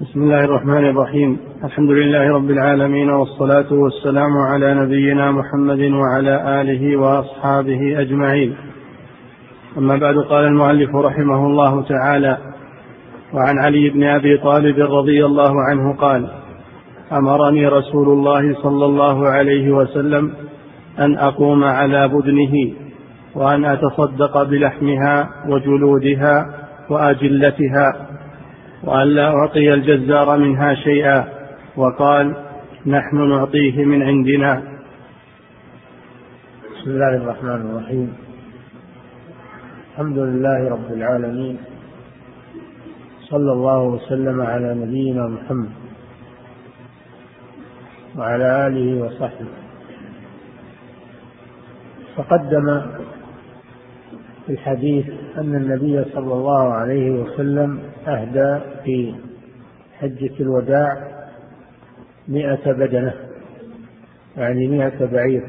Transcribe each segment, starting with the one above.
بسم الله الرحمن الرحيم. الحمد لله رب العالمين والصلاة والسلام على نبينا محمد وعلى آله وأصحابه أجمعين. أما بعد قال المؤلف رحمه الله تعالى وعن علي بن أبي طالب رضي الله عنه قال أمرني رسول الله صلى الله عليه وسلم أن أقوم على بدنه وأن أتصدق بلحمها وجلودها وأجلتها وأن لا أعطي الجزار منها شيئا وقال نحن نعطيه من عندنا. بسم الله الرحمن الرحيم. الحمد لله رب العالمين. صلى الله وسلم على نبينا محمد وعلى آله وصحبه. تقدم في الحديث أن النبي صلى الله عليه وسلم أهدى في حجة الوداع مئة بدنة يعني مئة بعير.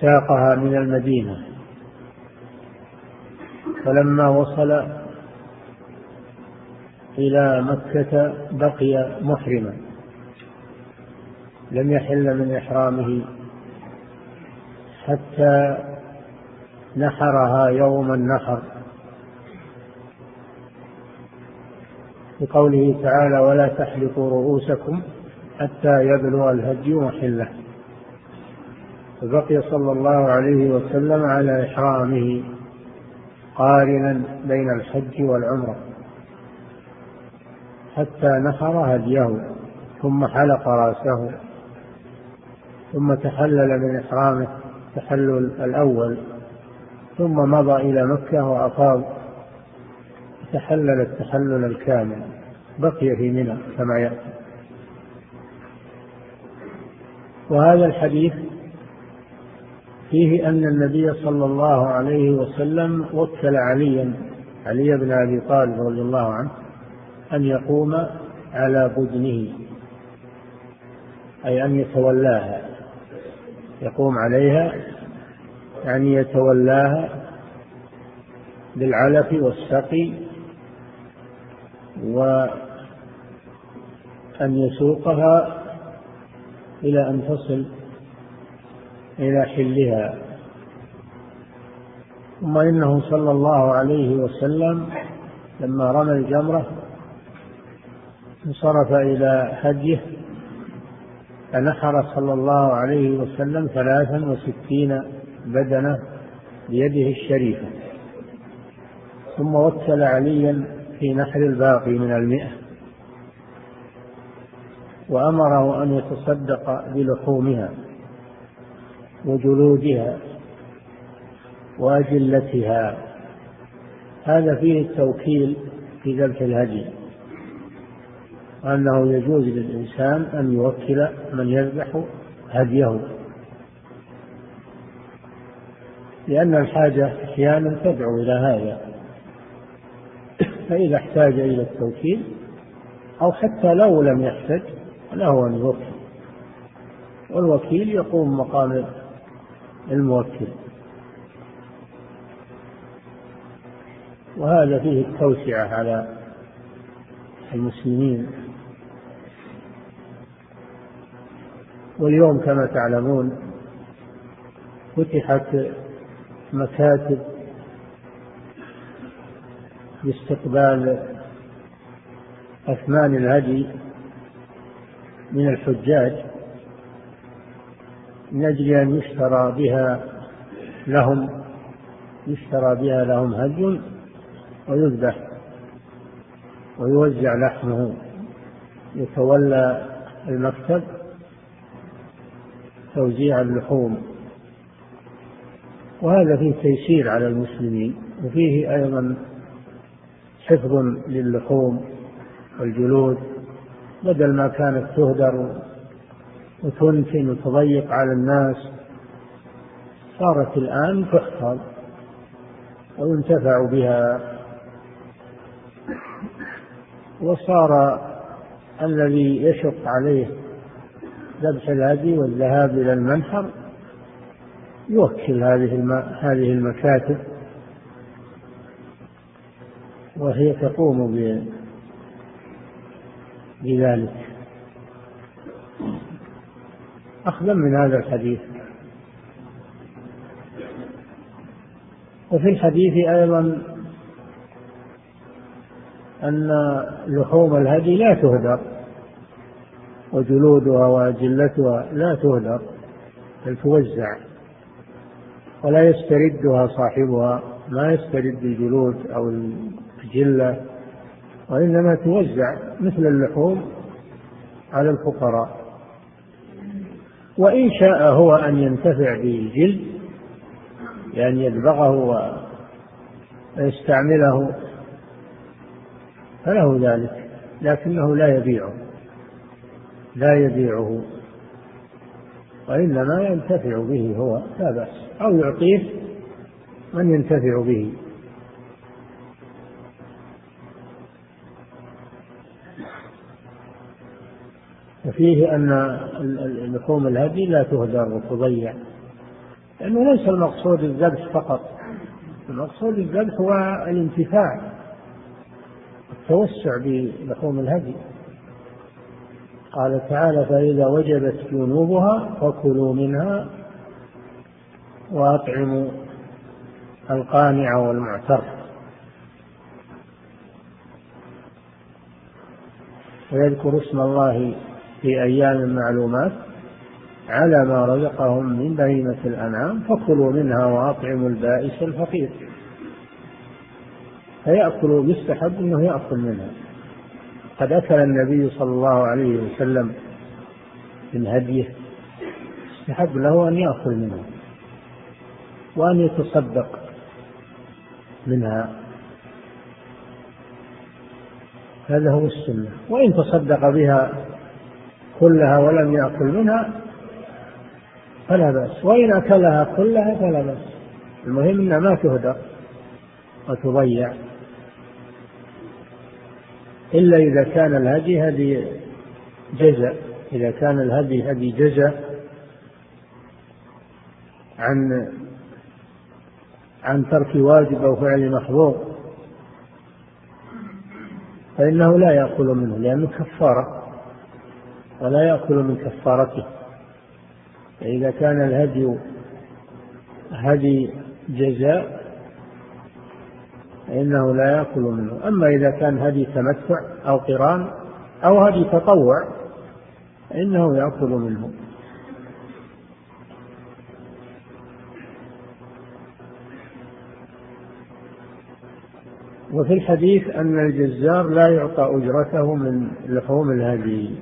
ساقها من المدينة. فلما وصل إلى مكة بقي محرما. لم يحل من إحرامه حتى نحرها يوم النحر. بقوله تعالى ولا تحلقوا رؤوسكم حتى يبلغ الهدي محله. فبقي صلى الله عليه وسلم على إحرامه قارنا بين الحج والعمرة حتى نحر هديه ثم حلق رأسه ثم تحلل من إحرامه. التحلل الأول ثم مضى إلى مكة وأفاض تحلل التحلل الكامل بقي في منى كما يأتي. وهذا الحديث فيه أن النبي صلى الله عليه وسلم وكل عليا علي بن أبي طالب رضي الله عنه أن يقوم على بدنه أي أن يتولاها. يقوم عليها يعني يتولاها بالعلف والسقي وأن يسوقها إلى أن تصل إلى حلها. ثم إنه صلى الله عليه وسلم لما رمى الجمرة انصرف إلى حجه فنحر صلى الله عليه وسلم ثلاثا وستين بدنة بيده الشريفة. ثم وكل عليا في نحر الباقي من المئة. وأمره أن يتصدق بلحومها وجلودها وأجلتها. هذا فيه التوكيل في ذبح الهدي. وأنه يجوز للإنسان أن يوكل من يذبح هديه. لأن الحاجة أحيانا تدعو إلى هذا. فإذا احتاج إلى التوكيل أو حتى لو لم يحتج له أن يوكل. والوكيل يقوم مقام الموكل. وهذا فيه التوسعة على المسلمين. واليوم كما تعلمون فتحت مكاتب لاستقبال أثمان الهدي من الحجاج من أجل أن يشترى بها لهم يشترى بها لهم هدي ويذبح ويوزع لحمه يتولى المكتب توزيع اللحوم. وهذا فيه تيسير على المسلمين وفيه أيضا حفظ للحوم والجلود بدل ما كانت تهدر وتنتن وتضيق على الناس. صارت الآن تحفظ وينتفع بها. وصار الذي يشق عليه ذبح الهدي والذهاب إلى المنحر يوكل هذه هذه المكاتب. وهي تقوم بذلك. أخذا من هذا الحديث. وفي الحديث أيضا أن لحوم الهدي لا تهدر وجلودها وأجلتها لا تهدر بل توزع. ولا يستردها صاحبها ما يسترد الجلود أو الجلة وإنما توزع مثل اللحوم على الفقراء. وإن شاء هو أن ينتفع بالجلد بأن يدبغه ويستعمله فله ذلك لكنه لا يبيعه. لا يبيعه وإنما ينتفع به هو لا بأس. أو يعطيه من ينتفع به. وفيه أن لحوم الهدي لا تهدر وتضيع لأنه ليس المقصود الذبح فقط. المقصود الذبح هو الانتفاع التوسع بلحوم الهدي. قال تعالى فإذا وجبت جنوبها فكلوا منها وأطعموا القانع والمعتر. ويذكر اسم الله في أيام معلومات على ما رزقهم من بهيمة الأنعام فكلوا منها وأطعموا البائس الفقير. فيأكل يستحب أنه يأكل منها. قد أكل النبي صلى الله عليه وسلم من هديه استحب له أن يأكل منها وأن يتصدق منها. هذا هو السنة. وإن تصدق بها كلها ولم يأكل منها فلا بأس. وإن أكلها كلها فلا بأس. المهم أنها ما تهدر وتضيع. إلا إذا كان الهدي هدي جزع إذا كان الهدي هدي جزع عن عن ترك واجب أو فعل محظور فإنه لا يأكل منه لأنه كفارة ولا يأكل من كفارته. فإذا كان الهدي هدي جزاء فإنه لا يأكل منه. أما إذا كان هدي تمتع أو قران أو هدي تطوع فإنه يأكل منه. وفي الحديث أن الجزار لا يعطى أجرته من لحوم الهدي.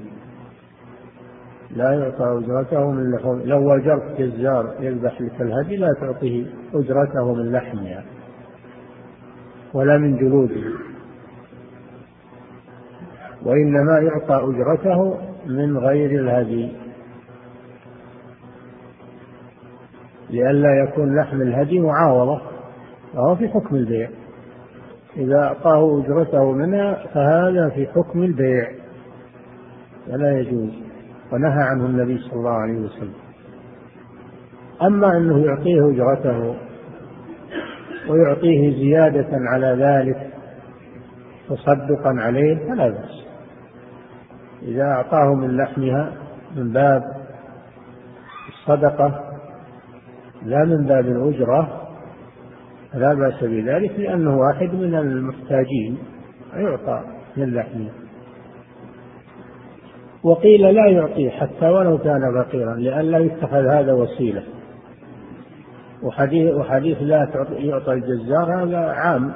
لا يعطى أجرته من لحوم لو وجرت جزار يذبح لك الهدي لا تعطيه أجرته من لحمها. ولا من جلوده. وإنما يعطى أجرته من غير الهدي. لئلا يكون لحم الهدي معاوضة وهو في حكم البيع. إذا أعطاه أجرته منها فهذا في حكم البيع. فلا يجوز. ونهى عنه النبي صلى الله عليه وسلم. أما أنه يعطيه أجرته ويعطيه زيادة على ذلك تصدقا عليه فلا بأس. إذا أعطاه من لحمها من باب الصدقة لا من باب الأجرة فلا بأس بذلك لأنه واحد من المحتاجين يعطى من لحمه. وقيل لا يعطيه حتى ولو كان فقيرا لئلا يتخذ هذا وسيلة. وحديث وحديث لا يعطى الجزار هذا عام.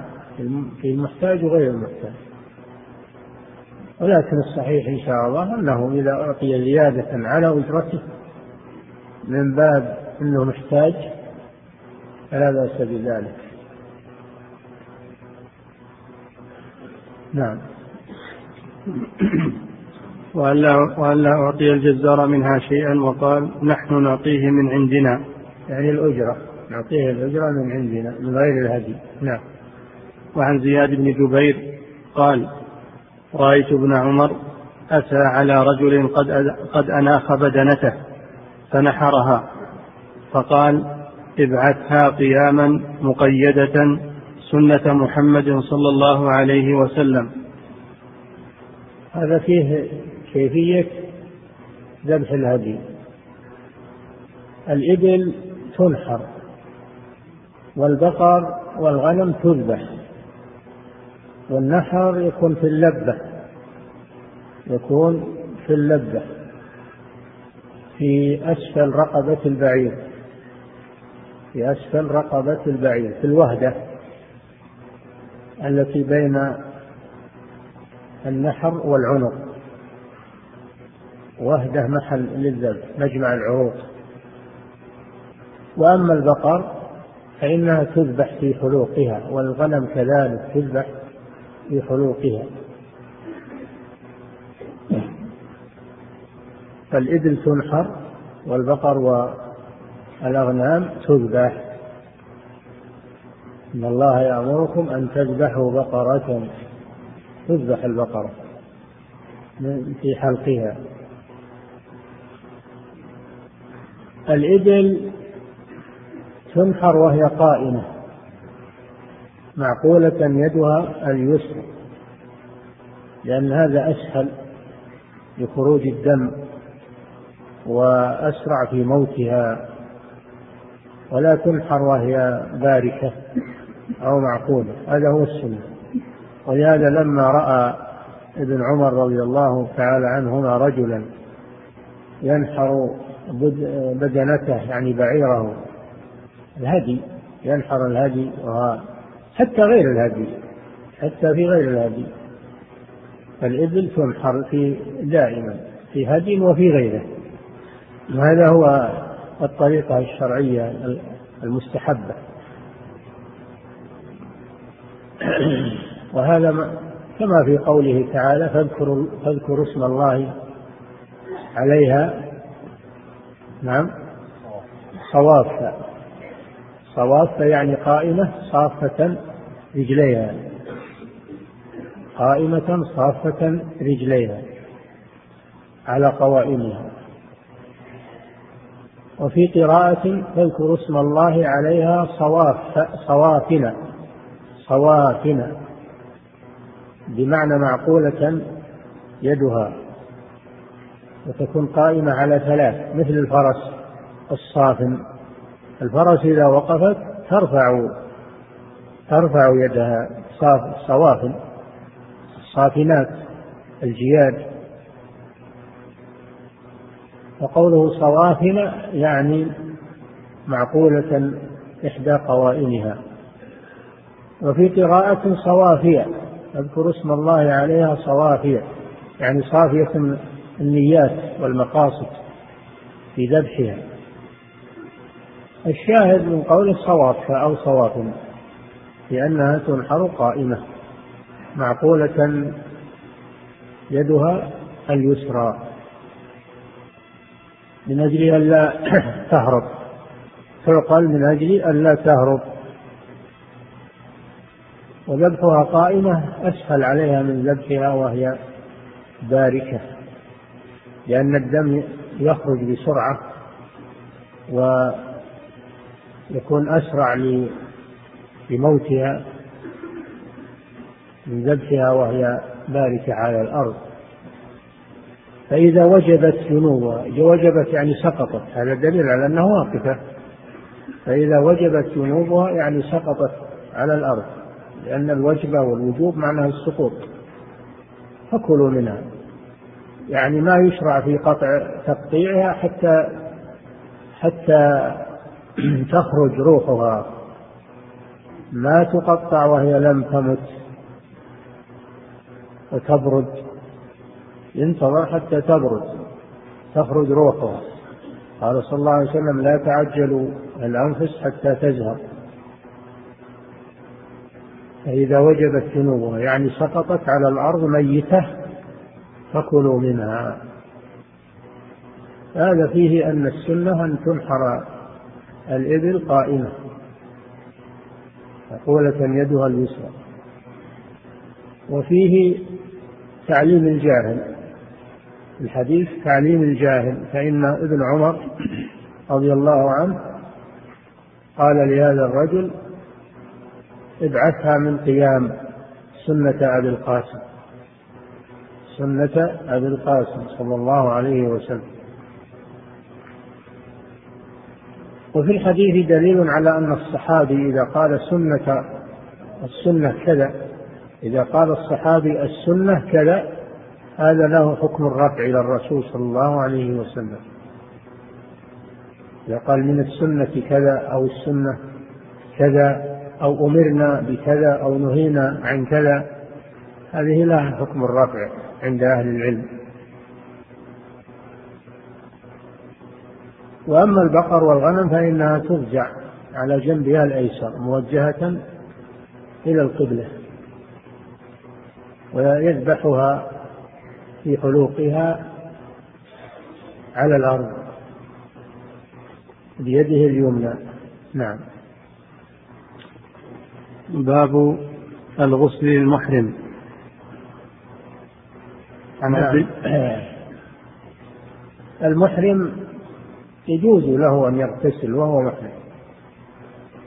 في المحتاج وغير المحتاج. ولكن الصحيح إن شاء الله أنه إذا أعطي زيادة على أجرته من باب إنه محتاج فلا بأس بذلك. نعم. وألا, وألا أعطي الجزار منها شيئا وقال نحن نعطيه من عندنا. يعني الأجرة. نعطيه الأجرة من عندنا من غير الهدي. نعم. وعن زياد بن جبير قال رأيت ابن عمر أتى على رجل قد قد أناخ بدنته فنحرها فقال ابعثها قياما مقيدة سنة محمد صلى الله عليه وسلم. هذا فيه كيفية ذبح الهدي. الإبل تنحر. والبقر والغنم تذبح. والنحر يكون في اللبة. يكون في اللبة. في أسفل رقبة البعير. في أسفل رقبة البعير. في الوهدة التي بين النحر والعنق. وهدة محل للذبح مجمع العروق. وأما البقر فإنها تذبح في حلوقها والغنم كذلك تذبح في حلوقها. فالإبل تنحر والبقر والأغنام تذبح. إن الله يأمركم أن تذبحوا بقرة تذبح البقرة في حلقها. الإبل تنحر وهي قائمة. معقولة يدها اليسرى لأن هذا أسهل لخروج الدم وأسرع في موتها. ولا تنحر وهي باركة أو معقولة. هذا هو السنة. ولهذا لما رأى ابن عمر رضي الله تعالى عنهما رجلا ينحر بدنته يعني بعيره الهدي ينحر الهدي حتى غير الهدي حتى في غير الهدي فالإبل تنحر في دائما في هدي وفي غيره. وهذا هو الطريقة الشرعية المستحبة. وهذا كما في قوله تعالى فاذكروا فاذكروا اسم الله عليها. نعم. صوافة صوافة يعني قائمة صافة رجليها. قائمة صافة رجليها على قوائمها. وفي قراءة تذكر اسم الله عليها صواف صوافن صوافن بمعنى معقولة يدها. وتكون قائمة على ثلاث مثل الفرس الصافن. الفرس إذا وقفت ترفع ترفع يدها صوافن الصافنات الجياد. وقوله صوافن يعني معقولة إحدى قوائمها. وفي قراءة صوافية أذكر اسم الله عليها صوافية يعني صافية النيات والمقاصد في ذبحها. الشاهد من قول الصواف أو صواف لأنها تنحر قائمة معقولة يدها اليسرى من أجل ألا تهرب تعقل من أجل ألا تهرب. وذبحها قائمة أسهل عليها من ذبحها وهي باركة لأن الدم يخرج بسرعة ويكون أسرع لموتها من ذبحها وهي باركة على الأرض. فإذا وجبت جنوبها وجبت يعني سقطت هذا دليل على أنها واقفة. فإذا وجبت جنوبها يعني سقطت على الأرض لأن الوجبة والوجوب معناها السقوط. فكلوا منها. يعني ما يشرع في قطع تقطيعها حتى حتى تخرج روحها. ما تقطع وهي لم تمت. وتبرد ينتظر حتى تبرد تخرج روحها. قال صلى الله عليه وسلم لا تعجلوا الأنفس حتى تزهر. فإذا وجبت جنوبها يعني سقطت على الأرض ميتة فكلوا منها. هذا فيه أن السنة أن تنحر الإبل قائمة مقولة يدها اليسرى. وفيه تعليم الجاهل الحديث تعليم الجاهل فإن ابن عمر رضي الله عنه قال لهذا الرجل ابعثها من قيام سنة أبي القاسم سنة أبي القاسم صلى الله عليه وسلم. وفي الحديث دليل على أن الصحابي إذا قال سنة السنة كذا إذا قال الصحابي السنة كذا هذا له حكم الرفع إلى الرسول صلى الله عليه وسلم. إذا قال من السنة كذا أو السنة كذا أو أمرنا بكذا أو نهينا عن كذا هذه لها حكم الرفع عند أهل العلم. وأما البقر والغنم فإنها ترجع على جنبها الأيسر موجهة إلى القبلة ويذبحها في حلوقها على الأرض بيده اليمنى. نعم. باب الغسل للمحرم عن نعم. المحرم يجوز له أن يغتسل وهو محرم.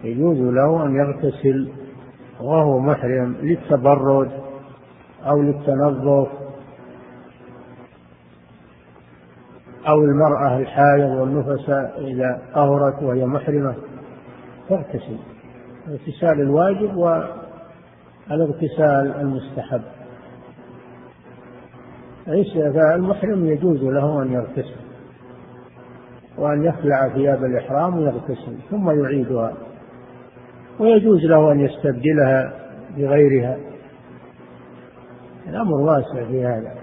يجوز له أن يغتسل وهو محرم للتبرد أو للتنظف أو المرأة الحائض والنفساء إذا طهرت وهي محرمة تغتسل. اغتسال الواجب والاغتسال المستحب. فالمحرم يجوز له أن يغتسل. وأن يخلع ثياب الإحرام ويغتسل ثم يعيدها. ويجوز له أن يستبدلها بغيرها. الأمر واسع في هذا.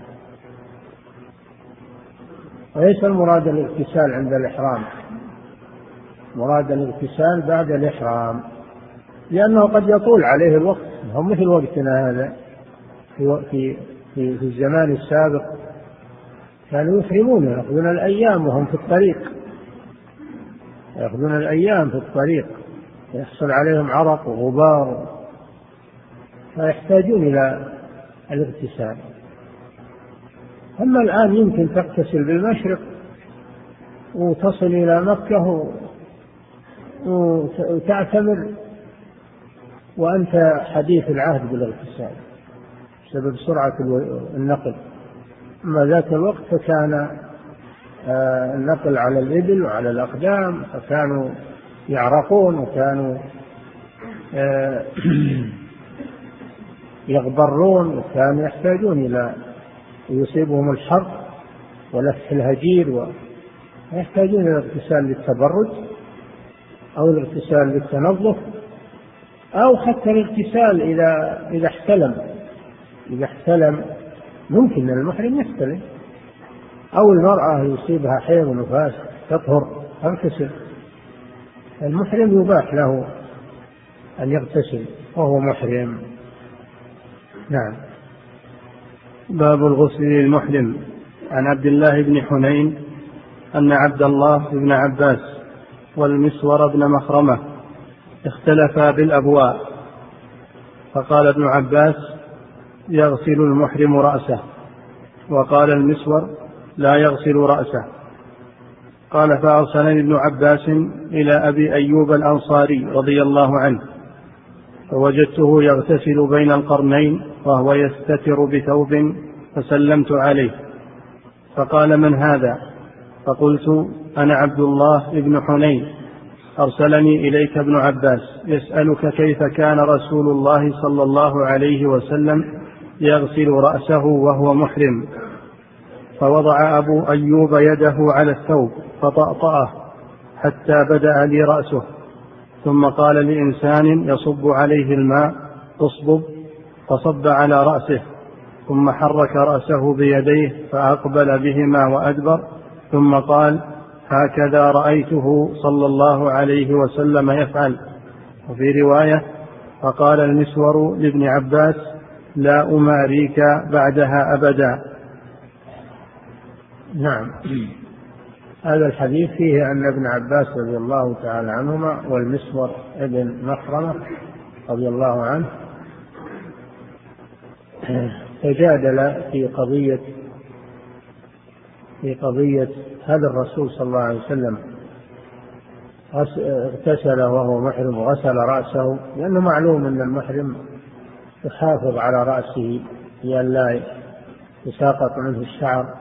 وليس المراد الاغتسال عند الإحرام. مراد الاغتسال بعد الإحرام. لأنه قد يطول عليه الوقت. هو مثل وقتنا هذا. في في في, في الزمان السابق. كانوا يحرمون يأخذون الأيام وهم في الطريق. يأخذون الأيام في الطريق يحصل عليهم عرق وغبار فيحتاجون إلى الاغتسال. أما الآن يمكن تغتسل بالمشرق وتصل إلى مكة وتعتمر وأنت حديث العهد بالاغتسال بسبب سرعة النقل. أما ذاك الوقت فكان النقل على الإبل وعلى الأقدام فكانوا يعرقون وكانوا آه، يغبرون وكانوا يحتاجون إلى يصيبهم الحر ولف الهجير ويحتاجون إلى الاغتسال للتبرد أو الاغتسال للتنظف أو حتى الاغتسال إذا إذا احتلم. إذا احتلم ممكن المحرم يحتلم. أو المرأة يصيبها حيض ونفاس تطهر تغتسل المحرم يباح له أن يغتسل وهو محرم. نعم. باب الغسل للمحرم. عن عبد الله بن حنين أن عبد الله بن عباس والمسور بن مخرمة اختلفا بالأبواء فقال ابن عباس يغسل المحرم رأسه. وقال المسور لا يغسل رأسه. قال فأرسلني ابن عباس إلى أبي أيوب الأنصاري رضي الله عنه فوجدته يغتسل بين القرنين وهو يستتر بثوب فسلمت عليه. فقال من هذا؟ فقلت أنا عبد الله بن حنين. أرسلني إليك ابن عباس يسألك كيف كان رسول الله صلى الله عليه وسلم يغسل رأسه وهو محرم. فوضع أبو أيوب يده على الثوب فطأطأه حتى بدأ لي رأسه. ثم قال لإنسان يصب عليه الماء اصبب فصب على رأسه ثم حرك رأسه بيديه فأقبل بهما وأدبر ثم قال هكذا رأيته صلى الله عليه وسلم يفعل. وفي رواية فقال المسور لابن عباس لا أماريك بعدها أبدا. نعم. هذا الحديث فيه أن ابن عباس رضي الله تعالى عنهما والمسور ابن مخرمة رضي الله عنه تجادل في قضية في قضية هل الرسول صلى الله عليه وسلم. اغتسل وهو محرم وغسل رأسه لأنه معلوم أن المحرم يحافظ على رأسه لئلا يتساقط منه الشعر.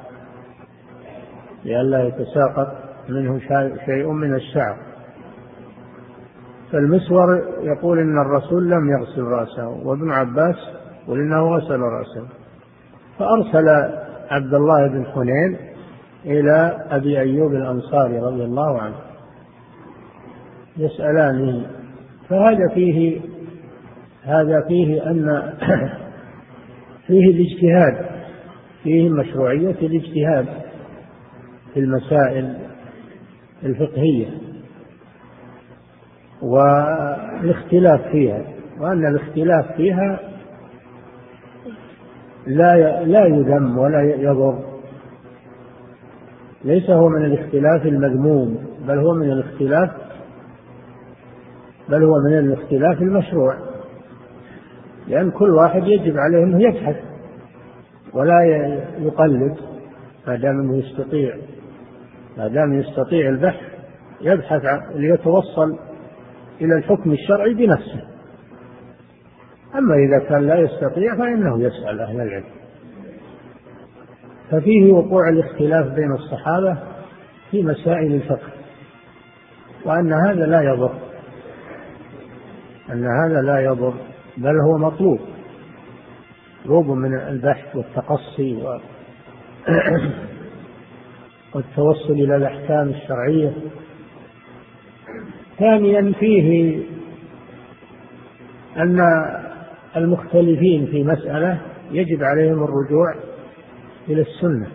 لئلا يتساقط منه شيء من الشعر فالمسور يقول إن الرسول لم يغسل رأسه وابن عباس يقول إنه غسل رأسه. فأرسل عبد الله بن حنين إلى أبي أيوب الأنصاري رضي الله عنه. يسألانه فهذا فيه هذا فيه أن فيه الاجتهاد فيه مشروعية الاجتهاد. في المسائل الفقهية والاختلاف فيها وأن الاختلاف فيها لا لا يذم ولا يضر. ليس هو من الاختلاف المذموم بل هو من الاختلاف بل هو من الاختلاف المشروع. لأن كل واحد يجب عليه أنه يبحث ولا يقلد ما دام أنه يستطيع. ما دام يستطيع البحث يبحث ليتوصل إلى الحكم الشرعي بنفسه. أما إذا كان لا يستطيع فإنه يسأل أهل العلم. ففيه وقوع الاختلاف بين الصحابة في مسائل الفقه وأن هذا لا يضر. أن هذا لا يضر بل هو مطلوب. مطلوب من البحث والتقصي و والتوصل إلى الأحكام الشرعية. ثانيا فيه أن المختلفين في مسألة يجب عليهم الرجوع إلى السنة.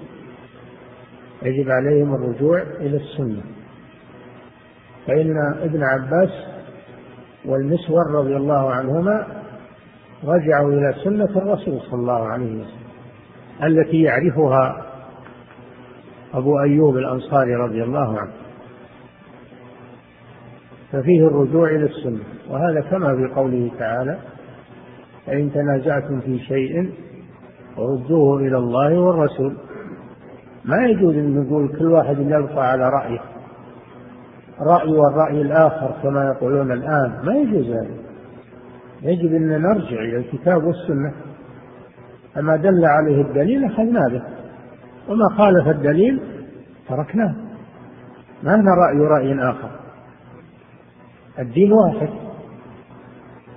يجب عليهم الرجوع إلى السنة. فإن ابن عباس والمسور رضي الله عنهما رجعوا إلى سنة الرسول صلى الله عليه وسلم التي يعرفها أبو أيوب الأنصاري رضي الله عنه. ففيه الرجوع إلى السنة. وهذا كما في قوله تعالى فإن تنازعتم في شيء وردوه إلى الله والرسول. ما يجوز أن نقول كل واحد يبقى على رأيه. رأي والرأي الآخر كما يقولون الآن. ما يجوز هذا. يجب أن نرجع إلى الكتاب والسنة. فما دل عليه الدليل أخذنا به. وما خالف الدليل تركناه. ما لنا رأي رأي آخر. الدين واحد.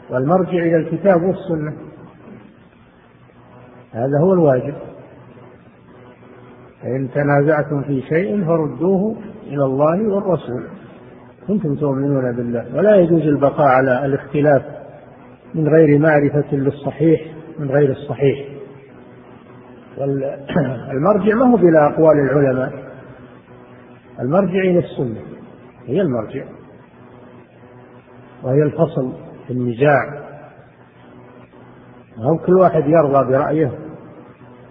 والمرجع إلى الكتاب والسنة. هذا هو الواجب. فإن تنازعتم في شيء فردوه إلى الله والرسول. كنتم تؤمنون بالله. ولا يجوز البقاء على الاختلاف من غير معرفة للصحيح من غير الصحيح. والمرجع ما هو بلا أقوال العلماء. المرجع إلى السنة هي المرجع. وهي الفصل في النزاع هم كل واحد يرضى برأيه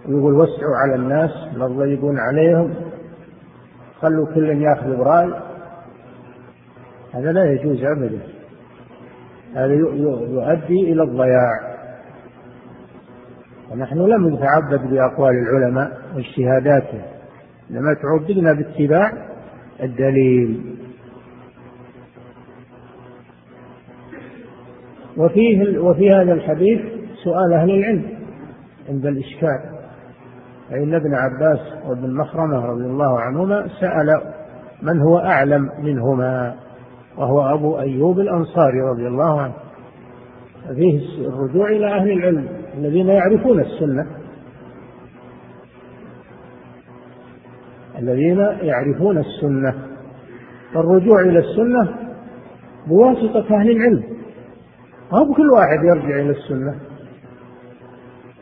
ويقول وسعوا على الناس لا تضيقون عليهم خلوا كل ياخذ برأي. هذا لا يجوز أبدا. هذا يؤدي إلى الضياع. ونحن لم نتعبد بأقوال العلماء واجتهاداتهم. إنما تعبدنا باتباع الدليل. وفيه وفي هذا الحديث سؤال أهل العلم عند الإشكال. فإن ابن عباس وابن مخرمة رضي الله عنهما سأل من هو أعلم منهما وهو أبو أيوب الأنصاري رضي الله عنه. فيه الرجوع إلى أهل العلم. الذين يعرفون السنة. الذين يعرفون السنة. فالرجوع إلى السنة بواسطة أهل العلم. ما هو كل واحد يرجع إلى السنة.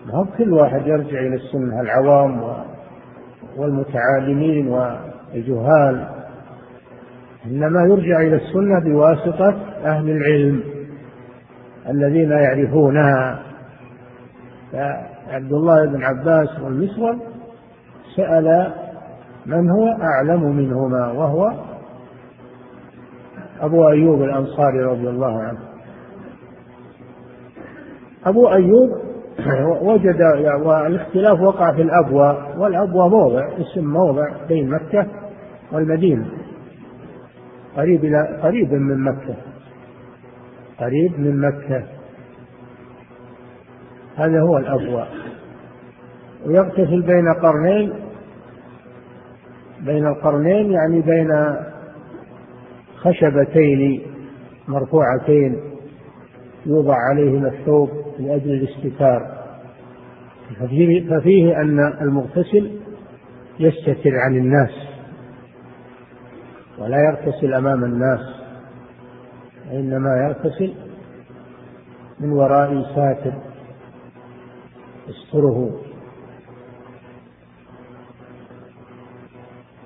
ما هو كل واحد يرجع إلى السنة. العوام والمتعالمين والجهال. إنما يرجع إلى السنة بواسطة أهل العلم. الذين يعرفونها. فعبد الله بن عباس والمسور سأل من هو أعلم منهما وهو أبو أيوب الأنصاري رضي الله عنه. أبو أيوب وجد والاختلاف وقع في الأبوى والأبوى موضع اسم موضع بين مكة والمدينة. قريب إلى قريب من مكة. قريب من مكة. هذا هو الأفوى ويغتسل بين قرنين. بين القرنين يعني بين خشبتين مرفوعتين يوضع عليهما الثوب لأجل الاستتار. ففيه, ففيه أن المغتسل يستتر عن الناس ولا يغتسل أمام الناس وإنما يغتسل من وراء ساتر. يستره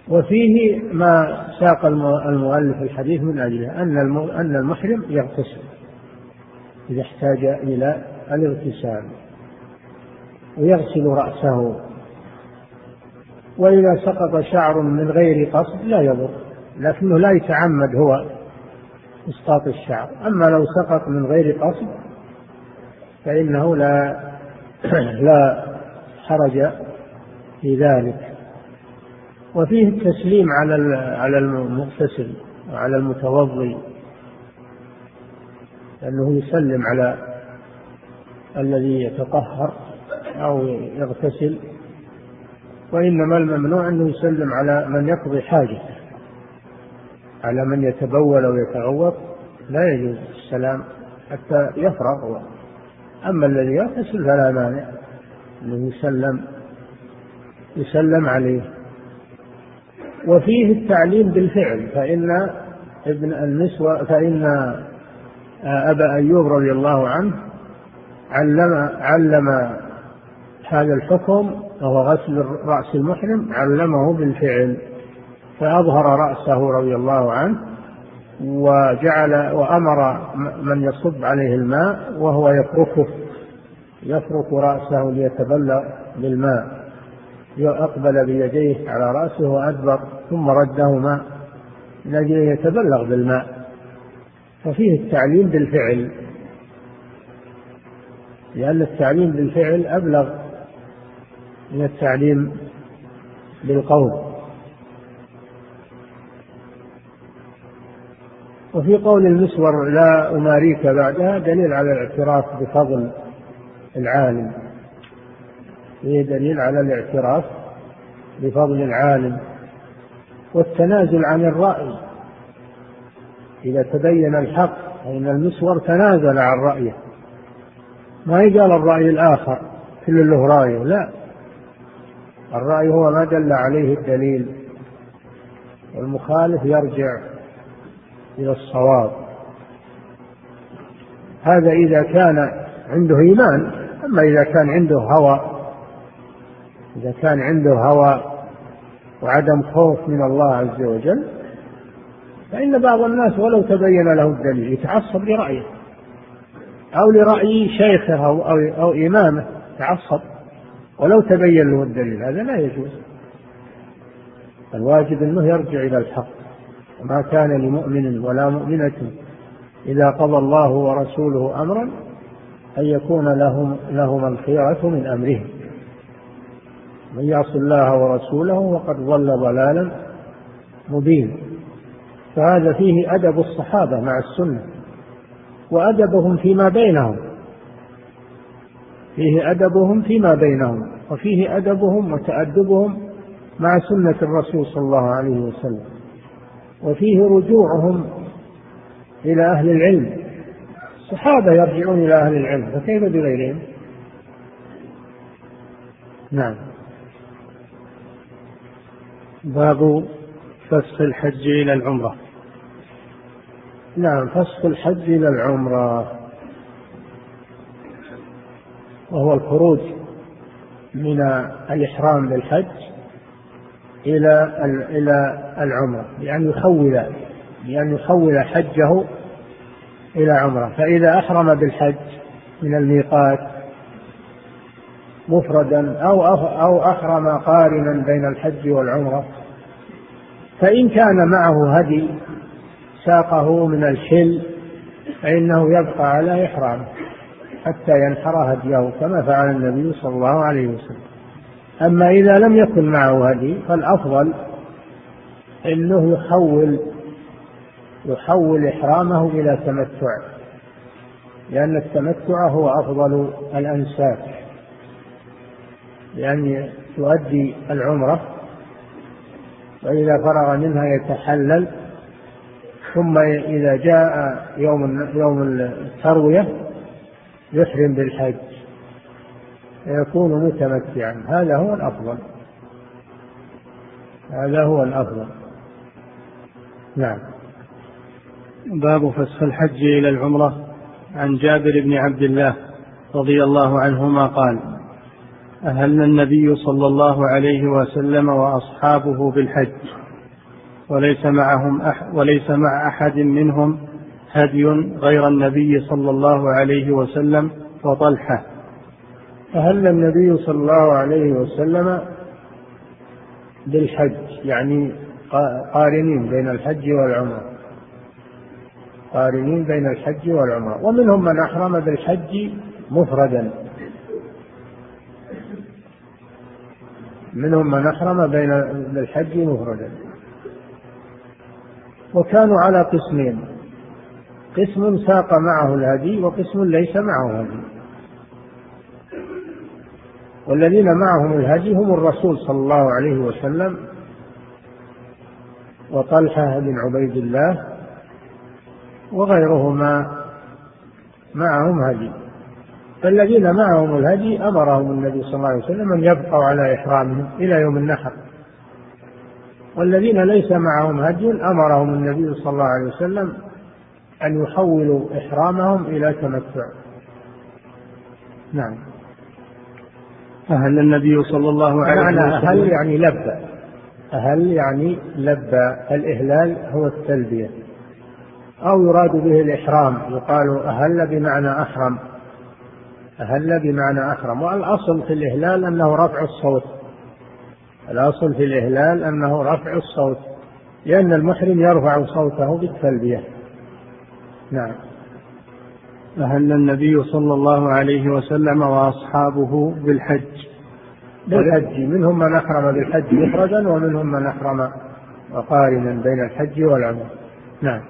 وفيه ما ساق المؤلف الحديث من أجله أن أن المحرم يغتسل إذا احتاج إلى الاغتسال ويغسل رأسه. وإذا سقط شعر من غير قصد لا يضر لكنه لا يتعمد هو إسقاط الشعر. أما لو سقط من غير قصد فإنه لا لا حرج في ذلك. وفيه التسليم على على المغتسل وعلى المتوضي لأنه يسلم على الذي يتطهر أو يغتسل وإنما الممنوع أنه يسلم على من يقضي حاجته. على من يتبول أو يتغوط لا يجوز السلام حتى يفرغ أما الذي يغتسل فلا مانع. أنه يسلم يسلم عليه. وفيه التعليم بالفعل فإن ابن النسوة فإن أبا أيوب رضي الله عنه علم علم هذا الحكم وهو غسل رأس المحرم علمه بالفعل فأظهر رأسه رضي الله عنه. وجعل وأمر من يصب عليه الماء وهو يفركه يفرك رأسه ليتبلغ بالماء أقبل بيديه على رأسه وأدبر ثم ردهما من أجل أن يتبلغ بالماء. ففيه التعليم بالفعل. لأن التعليم بالفعل أبلغ من التعليم بالقول. وفي قول المسور لا أماريك بعدها دليل على الاعتراف بفضل العالم. فيه دليل على الاعتراف بفضل العالم. والتنازل عن الرأي. إذا تبين الحق فإن المسور تنازل عن رأيه. ما يقال الرأي الآخر كل له رأيه لا. الرأي هو ما دل عليه الدليل. والمخالف يرجع. إلى الصواب. هذا إذا كان عنده إيمان أما إذا كان عنده هوى إذا كان عنده هوى وعدم خوف من الله عز وجل فإن بعض الناس ولو تبين له الدليل يتعصب لرأيه أو لرأي شيخه أو, أو, أو إمامه يتعصب ولو تبين له الدليل هذا لا يجوز. الواجب أنه يرجع إلى الحق. وما كان لمؤمن ولا مؤمنة إذا قضى الله ورسوله أمرا أن يكون لهم لهم الخيرة من أمرهم. من يعص الله ورسوله فقد ضل ضلالا مبينا. فهذا فيه أدب الصحابة مع السنة وأدبهم فيما بينهم. فيه أدبهم فيما بينهم وفيه أدبهم وتأدبهم مع سنة الرسول صلى الله عليه وسلم. وفيه رجوعهم إلى أهل العلم. الصحابة يرجعون إلى أهل العلم فكيف بغيرهم؟ نعم. باب فسخ الحج إلى العمرة. نعم فسخ الحج إلى العمرة. وهو الخروج من الإحرام بالحج إلى إلى العمرة بأن يحول بأن يحول حجه إلى عمرة. فإذا أحرم بالحج من الميقات مفردا أو أو أحرم قارنا بين الحج والعمرة فإن كان معه هدي ساقه من الحل فإنه يبقى على إحرامه حتى ينحر هديه كما فعل النبي صلى الله عليه وسلم. أما إذا لم يكن معه هدي فالأفضل أنه يحول يحول إحرامه إلى تمتع لأن التمتع هو أفضل الأنساك لأن يؤدي العمرة وإذا فرغ منها يتحلل ثم إذا جاء يوم يوم التروية يحرم بالحج. فيكون متمتعا. هذا هو الأفضل. هذا هو الأفضل. نعم. باب فسخ الحج إلى العمرة. عن جابر بن عبد الله رضي الله عنهما قال أهل النبي صلى الله عليه وسلم وأصحابه بالحج وليس معهم أح وليس مع أحد منهم هدي غير النبي صلى الله عليه وسلم وطلحة. أهل النبي صلى الله عليه وسلم بالحج يعني قارنين بين الحج والعمرة؟ قارنين بين الحج والعمرة. ومنهم من أحرم بالحج مفردا. منهم من أحرم بين بالحج مفردا. وكانوا على قسمين. قسم ساق معه الهدي وقسم ليس معه هدي والذين معهم الهدي هم الرسول صلى الله عليه وسلم وطلحة بن عبيد الله وغيرهما معهم هدي. فالذين معهم الهدي أمرهم النبي صلى الله عليه وسلم أن يبقوا على إحرامهم إلى يوم النحر. والذين ليس معهم هدي أمرهم النبي صلى الله عليه وسلم أن يحولوا إحرامهم إلى تمتع. نعم. أهل النبي صلى الله عليه وسلم. معنى أهل يعني لبى أهل يعني لبى الإهلال هو التلبية. أو يراد به الإحرام. يقال أهل بمعنى أحرم. أهل بمعنى أحرم. والأصل في الإهلال أنه رفع الصوت. الأصل في الإهلال أنه رفع الصوت. لأن المحرم يرفع صوته بالتلبية. نعم. أهل النبي صلى الله عليه وسلم وأصحابه بالحج. بالحج. منهم من أحرم بالحج مفردا ومنهم من أحرم وقارنا بين الحج والعمرة. نعم.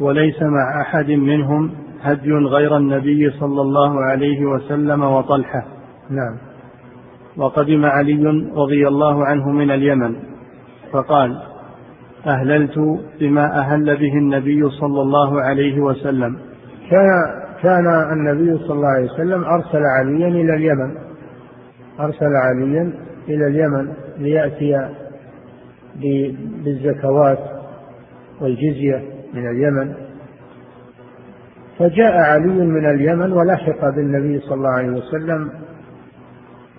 وليس مع أحد منهم هدي غير النبي صلى الله عليه وسلم وطلحة. نعم. وقدم علي رضي الله عنه من اليمن. فقال أهللت بما أهل به النبي صلى الله عليه وسلم. كان كان النبي صلى الله عليه وسلم أرسل عليا إلى اليمن. أرسل عليا إلى اليمن ليأتي بالزكوات والجزية من اليمن. فجاء علي من اليمن ولحق بالنبي صلى الله عليه وسلم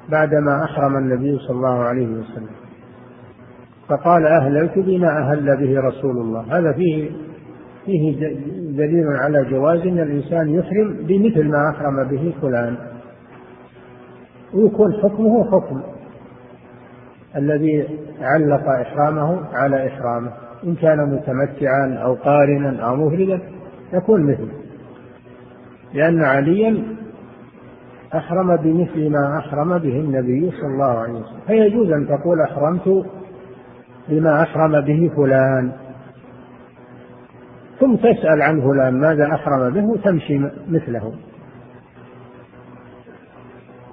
بعدما أحرم النبي صلى الله عليه وسلم. فقال أهللت بما أهل به رسول الله. هذا فيه فيه دليل على جواز أن الإنسان يحرم بمثل ما أحرم به فلان. ويكون حكمه حكم. الذي علق إحرامه على إحرامه. إن كان متمتعا أو قارنا أو مفردا يكون مثله. لأن عليا أحرم بمثل ما أحرم به النبي صلى الله عليه وسلم. فيجوز أن تقول أحرمت بما أحرم به فلان. ثم تسأل عن فلان ماذا أحرم به وتمشي مثله.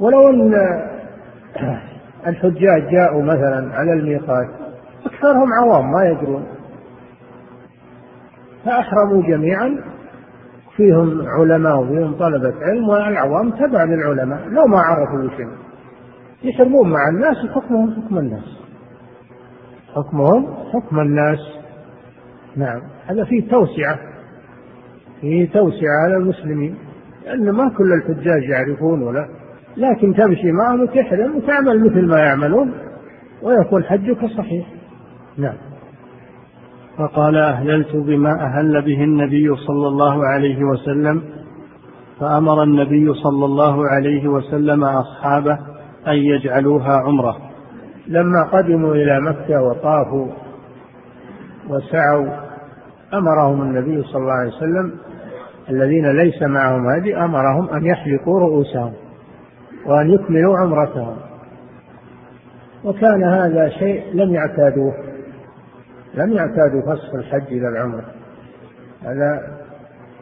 ولو أن الحجاج جاءوا مثلا على الميقات أكثرهم عوام ما يدرون. فأحرموا جميعا فيهم علماء وفيهم طلبة علم والعوام تبع للعلماء لو ما عرفوا شيء. يحرمون مع الناس حكمهم حكم الناس. حكمهم حكم الناس. نعم. هذا فيه توسعة. فيه توسعة على المسلمين. لأن ما كل الحجاج يعرفون ولا. لكن تمشي معهم وتحرم وتعمل مثل ما يعملون. ويكون حجك صحيح. نعم. فقال أهللت بما أهل به النبي صلى الله عليه وسلم. فأمر النبي صلى الله عليه وسلم أصحابه أن يجعلوها عمرة. لما قدموا إلى مكة وطافوا وسعوا أمرهم النبي صلى الله عليه وسلم الذين ليس معهم هدي أمرهم أن يحلقوا رؤوسهم وأن يكملوا عمرتهم. وكان هذا شيء لم يعتادوه لم يعتادوا فسخ الحج إلى العمرة. هذا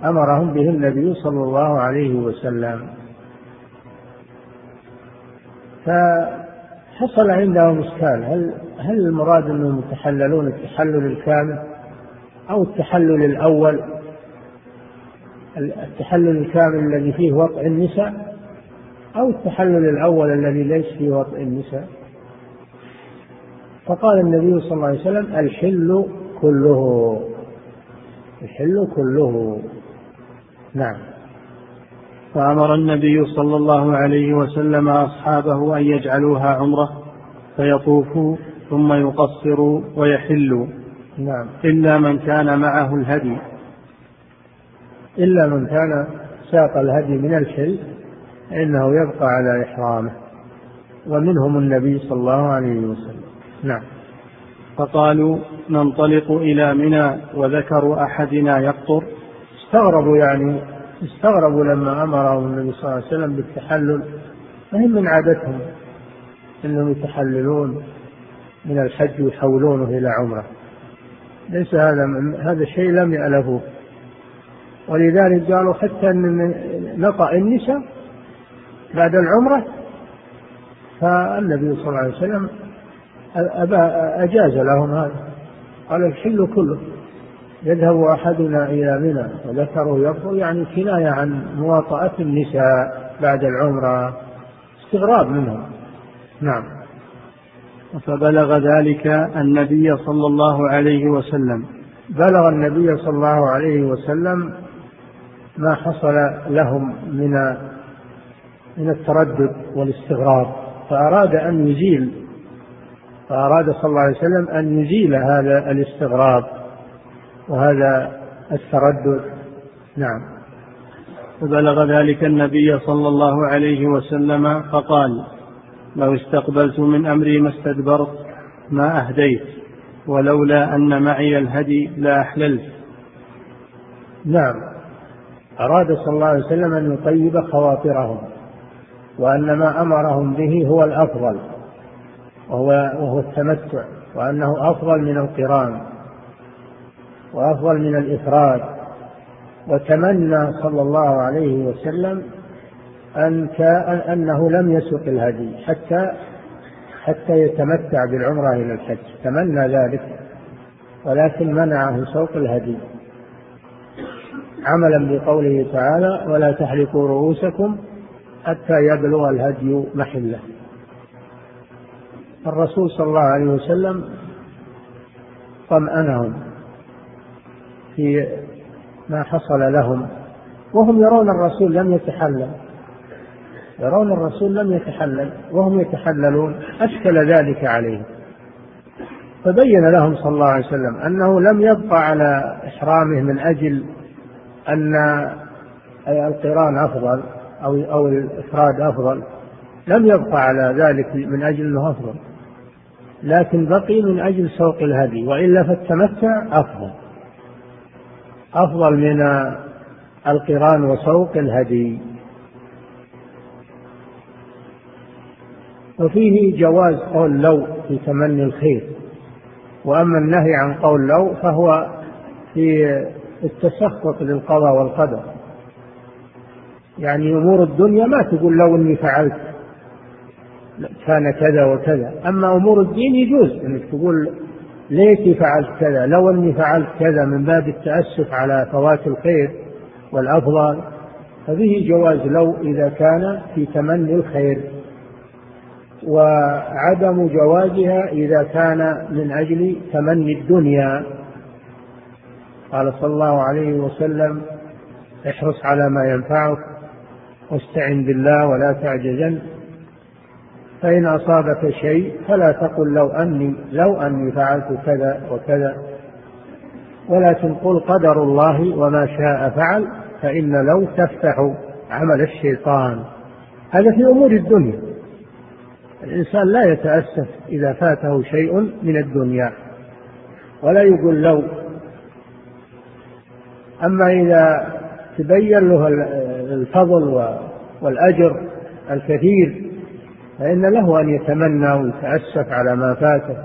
أمرهم به النبي صلى الله عليه وسلم. فحصل عندهم إشكال هل هل المراد أنهم يتحللون التحلل الكامل؟ أو التحلل الأول التحلل الكامل الذي فيه وطئ النساء أو التحلل الأول الذي ليس فيه وطئ النساء. فقال النبي صلى الله عليه وسلم الحل كله الحل كله. نعم. فأمر النبي صلى الله عليه وسلم أصحابه أن يجعلوها عمرة فيطوفوا ثم يقصروا ويحلوا. نعم. إلا من كان معه الهدي. إلا من كان ساق الهدي من الحل فإنه يبقى على إحرامه. ومنهم النبي صلى الله عليه وسلم. نعم. فقالوا ننطلق إلى منى وذكر أحدنا يقطر. استغربوا يعني استغربوا لما أمرهم النبي صلى الله عليه وسلم بالتحلل. فهم من عادتهم أنهم يتحللون من الحج ويحولونه إلى عمرة. ليس هذا هذا الشيء لم يألفوه. ولذلك قالوا حتى أن نطأ النساء بعد العمرة فالنبي صلى الله عليه وسلم أجاز لهم هذا. قال الحل كله. يذهب أحدنا إلى منى وذكره يطهر يعني كناية عن مواطأة النساء بعد العمرة استغراب منهم. نعم. فبلغ ذلك النبي صلى الله عليه وسلم. بلغ النبي صلى الله عليه وسلم ما حصل لهم من من التردد والاستغراب. فأراد أن يزيل فأراد صلى الله عليه وسلم أن يزيل هذا الاستغراب وهذا التردد. نعم. فبلغ ذلك النبي صلى الله عليه وسلم فقال لو استقبلت من أمري ما استدبرت ما أهديت ولولا أن معي الهدي لأحللت نعم. أراد صلى الله عليه وسلم أن يطيب خواطرهم وأن ما أمرهم به هو الأفضل وهو, وهو التمتع وأنه أفضل من القران وأفضل من الإفراد. وتمنى صلى الله عليه وسلم أن أنه لم يسق الهدي حتى حتى يتمتع بالعمرة إلى الحج. تمنى ذلك ولكن منعه سوق الهدي. عملا بقوله تعالى ولا تحلقوا رؤوسكم حتى يبلغ الهدي محله. الرسول صلى الله عليه وسلم طمأنهم في ما حصل لهم وهم يرون الرسول لم يتحلل. يرون الرسول لم يتحلل وهم يتحللون أشكل ذلك عليهم. فبين لهم صلى الله عليه وسلم أنه لم يبقى على إحرامه من أجل أن القران أفضل أو أو الإفراد أفضل لم يبقى على ذلك من أجل أنه أفضل. لكن بقي من أجل سوق الهدي وإلا فالتمتع أفضل. أفضل من القران وسوق الهدي. وفيه جواز قول لو في تمني الخير. وأما النهي عن قول لو فهو في التسخط للقضاء والقدر. يعني أمور الدنيا ما تقول لو أني فعلت كان كذا وكذا. أما أمور الدين يجوز أنك تقول ليتي فعلت كذا؟ لو أني فعلت كذا من باب التأسف على فوات الخير والأفضل ففيه جواز لو إذا كان في تمني الخير. وعدم جوازها إذا كان من أجل تمني الدنيا. قال صلى الله عليه وسلم احرص على ما ينفعك واستعن بالله ولا تعجزن فإن أصابك شيء فلا تقل لو أني لو أني فعلت كذا وكذا ولكن قل قدر الله وما شاء فعل فإن لو تفتح عمل الشيطان. هذا في أمور الدنيا. الإنسان لا يتأسف إذا فاته شيء من الدنيا ولا يقول لو أما إذا تبين له الفضل والأجر الكثير فإن له أن يتمنى ويتأسف على ما فاته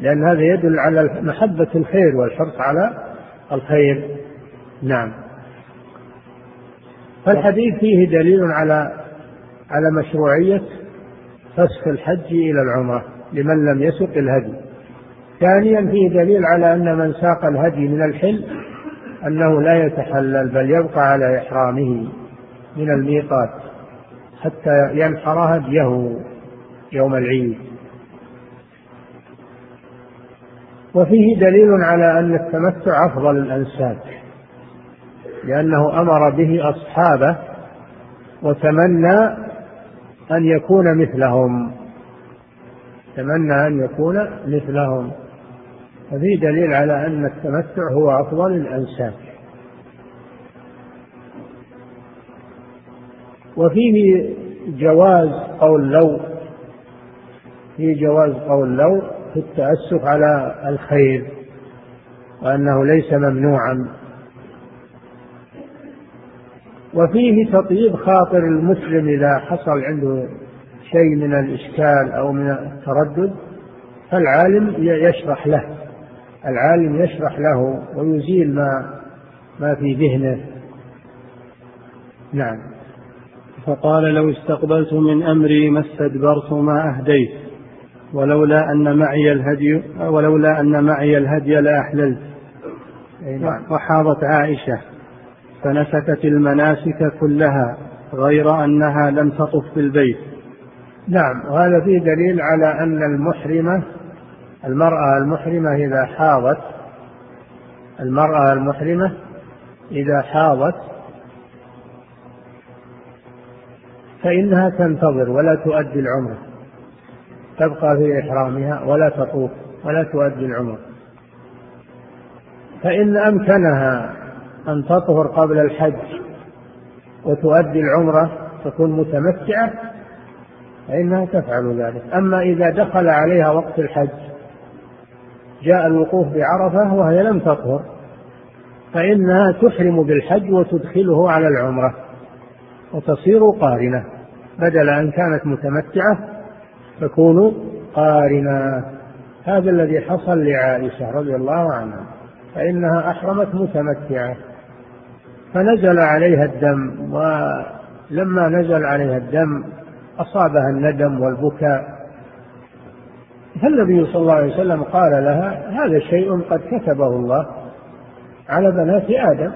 لأن هذا يدل على محبة الخير والحرص على الخير. نعم. فالحديث فيه دليل على على مشروعية فسخ الحج إلى العمرة لمن لم يسق الهدي. ثانيا فيه دليل على أن من ساق الهدي من الحل أنه لا يتحلل بل يبقى على إحرامه من الميقات حتى ينحر هديه يوم العيد. وفيه دليل على أن التمتع أفضل الأنساك لأنه أمر به أصحابه وتمنى أن يكون مثلهم. تمنى أن يكون مثلهم. ففي دليل على أن التمتع هو أفضل الأنساك وفيه جواز قول لو. في جواز قول لو في التأسف على الخير وأنه ليس ممنوعا. وفيه تطيب خاطر المسلم إذا حصل عنده شيء من الإشكال أو من التردد فالعالم يشرح له. العالم يشرح له ويزيل ما ما في ذهنه. نعم. فقال لو استقبلت من أمري ما استدبرت ما أهديت ولولا أن معي الهدي ولولا أن معي الهدي لأحللت. نعم. وحاضت عائشة. فنسكت المناسك كلها غير أنها لم تطف بالبيت. نعم وهذا فيه دليل على أن المحرمة المرأة المحرمة إذا حاضت المرأة المحرمة إذا حاضت فإنها تنتظر ولا تؤدي العمرة تبقى في إحرامها ولا تطوف ولا تؤدي العمرة فإن أمكنها أن تطهر قبل الحج وتؤدي العمرة تكون متمتعة فإنها تفعل ذلك. أما إذا دخل عليها وقت الحج جاء الوقوف بعرفة وهي لم تطهر فإنها تحرم بالحج وتدخله على العمرة وتصير قارنة. بدل أن كانت متمتعة تكون قارنة. هذا الذي حصل لعائشة رضي الله عنها فإنها أحرمت متمتعة. فنزل عليها الدم ولما نزل عليها الدم أصابها الندم والبكاء. فالنبي صلى الله عليه وسلم قال لها هذا شيء قد كتبه الله على بنات آدم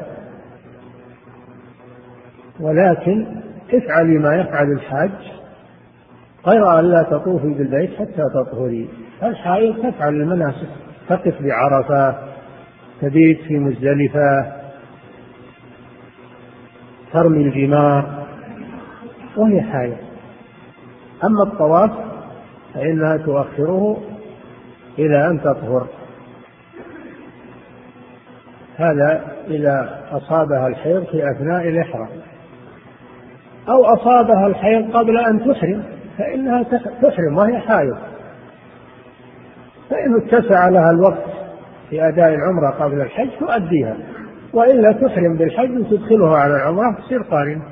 ولكن افعلي ما يفعل الحاج غير أن لا تطوفي بالبيت حتى تطهري. الحائض تفعل المناسك تقف بعرفة تبيت في مزدلفة ترمي الجمار وهي حائض أما الطواف فإنها تؤخره إلى أن تطهر. هذا إذا أصابها الحيض في أثناء الإحرام. أو أصابها الحيض قبل أن تحرم فإنها تحرم وهي حائض فإن اتسع لها الوقت في أداء العمرة قبل الحج تؤديها. وإلا تحرم بالحج وتدخلها على العمرة تصير قارنة.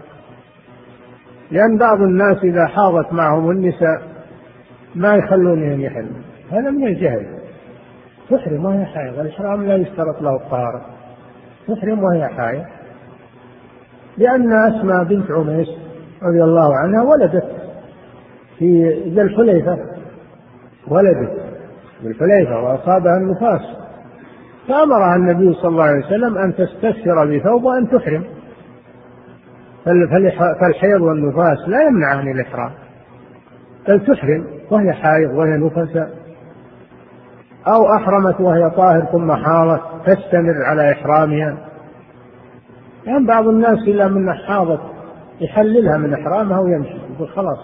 لأن بعض الناس إذا حاضت معهم النساء ما يخلونهم يحرموا هذا من الجهل. تحرم وهي حائض. الإحرام لا يشترط له الطهارة. تحرم وهي حائض. لأن أسماء بنت عميس رضي الله عنها ولدت في ذي الحليفة. ولدت ذي الحليفة وأصابها النفاس. فأمرها النبي صلى الله عليه وسلم أن تستسر بثوب وأن تحرم. فالحيض والنفاس لا يمنعان الإحرام. بل تحرم وهي حائض وهي نفساء. أو أحرمت وهي طاهر ثم حاضت تستمر على إحرامها. يعني بعض الناس إذا من حاضت يحللها من إحرامها ويمشي يقول خلاص.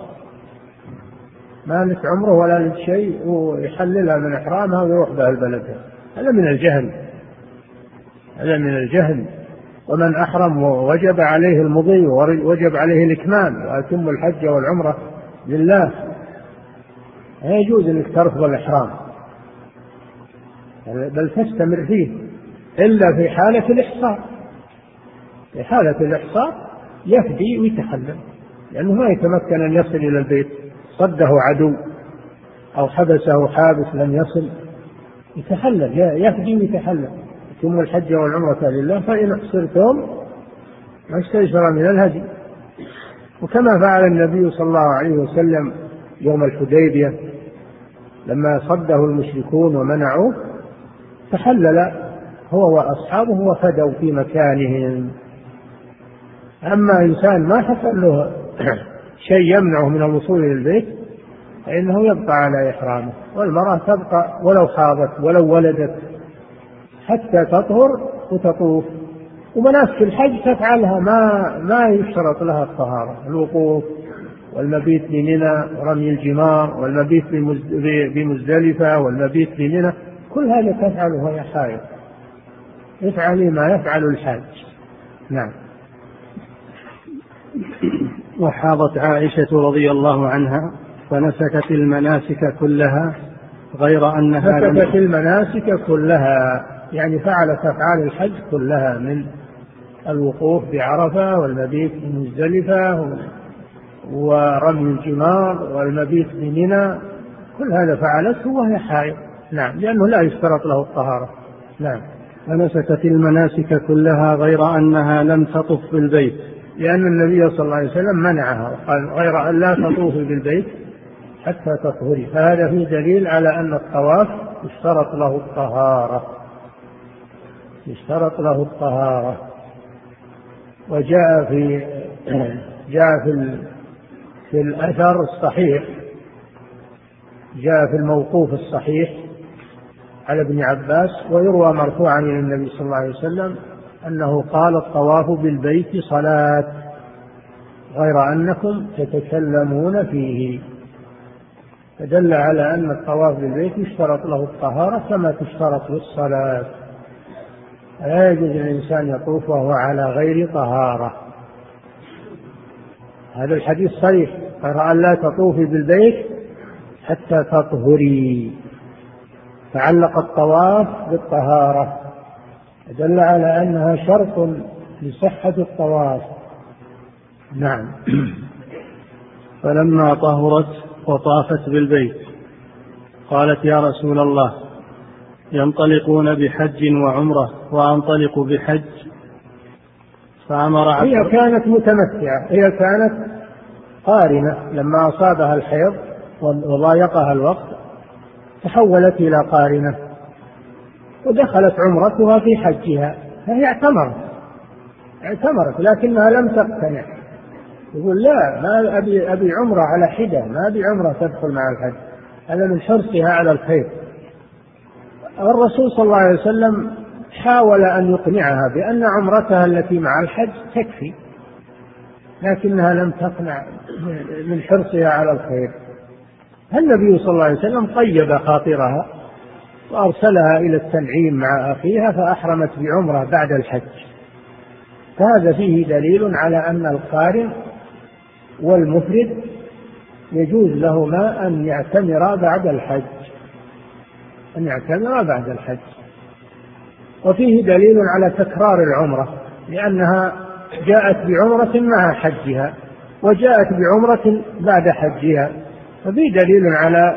ما لك عمره ولا لك شيء ويحللها من إحرامها ويروح بها البلد. هذا من الجهل. هذا من الجهل. ومن أحرم وجب عليه المضي ووجب عليه الإكمال وأتم الحج والعمرة لله. لا يجوز أنك ترفض الإحرام. بل تستمر فيه. إلا في حالة الإحصار. في حالة الإحصار يفدي ويتحلل. لأنه ما يتمكن أن يصل إلى البيت. صده عدو. أو حبسه حابس لم يصل. يتحلل يفدي ويتحلل أتم الحج والعمرة لله فإن أحصرتم ما استيسر من الهدي. وكما فعل النبي صلى الله عليه وسلم يوم الحديبية لما صده المشركون ومنعوه تحلل هو وأصحابه وفدوا في مكانهم. أما إنسان ما حصل له شيء يمنعه من الوصول إلى البيت فإنه يبقى على إحرامه والمرأة تبقى ولو خاضت ولو ولدت حتى تطهر وتطوف. ومناسك الحج تفعلها ما ما يشترط لها الطهارة الوقوف والمبيت بمنى ورمي الجمار والمبيت بمزدلفة والمبيت بمنى كل هذا تفعله وهي حائض افعلي ما يفعل الحاج. نعم. وحاضت عائشة رضي الله عنها فنسكت المناسك كلها غير أنها نسكت المناسك كلها يعني فعلت أفعال الحج كلها من الوقوف بعرفة والمبيت بمزدلفة ورمي الجمار والمبيت بمنى كل هذا فعلته وهي حائض. نعم لأنه لا يشترط له الطهارة. نعم. فنسكت المناسك كلها غير أنها لم تطف بالبيت. لأن النبي صلى الله عليه وسلم منعها وقال غير أن لا تطوفي بالبيت. حتى تطهري فهذا فيه دليل على أن الطواف يشترط له الطهارة. يشترط له الطهارة. وجاء في جاء في في الأثر الصحيح. جاء في الموقوف الصحيح على ابن عباس ويروى مرفوعا إلى النبي صلى الله عليه وسلم أنه قال الطواف بالبيت صلاة غير أنكم تتكلمون فيه. فدل على أن الطواف بالبيت يشترط له الطهارة كما تشترط للصلاة. لا يجوز للإنسان يطوف وهو على غير طهارة. هذا الحديث صريح. أن لا تطوفي بالبيت حتى تطهري. فعلق الطواف بالطهارة. دل على أنها شرط لصحة الطواف. نعم. فلما طهرت وطافت بالبيت. قالت يا رسول الله ينطلقون بحج وعمرة وأنطلق بحج. فأمر هي كانت متمتعة هي كانت قارنة. لما أصابها الحيض وضايقها الوقت تحولت إلى قارنة. ودخلت عمرتها في حجها فهي اعتمرت. اعتمرت لكنها لم تقتنع. يقول لا ما أبي أبي عمرة على حدة ما أبي عمرة تدخل مع الحج هذا من حرصها على الخير. الرسول صلى الله عليه وسلم حاول أن يقنعها بأن عمرتها التي مع الحج تكفي لكنها لم تقنع من حرصها على الخير. النبي صلى الله عليه وسلم طيب خاطرها وأرسلها إلى التنعيم مع أخيها فأحرمت بعمرة بعد الحج. فهذا فيه دليل على أن القارن والمفرد يجوز لهما أن يعتمرا بعد الحج أن يعتمرا بعد الحج. وفيه دليل على تكرار العمرة لأنها جاءت بعمرة مع حجها وجاءت بعمرة بعد حجها. ففي دليل على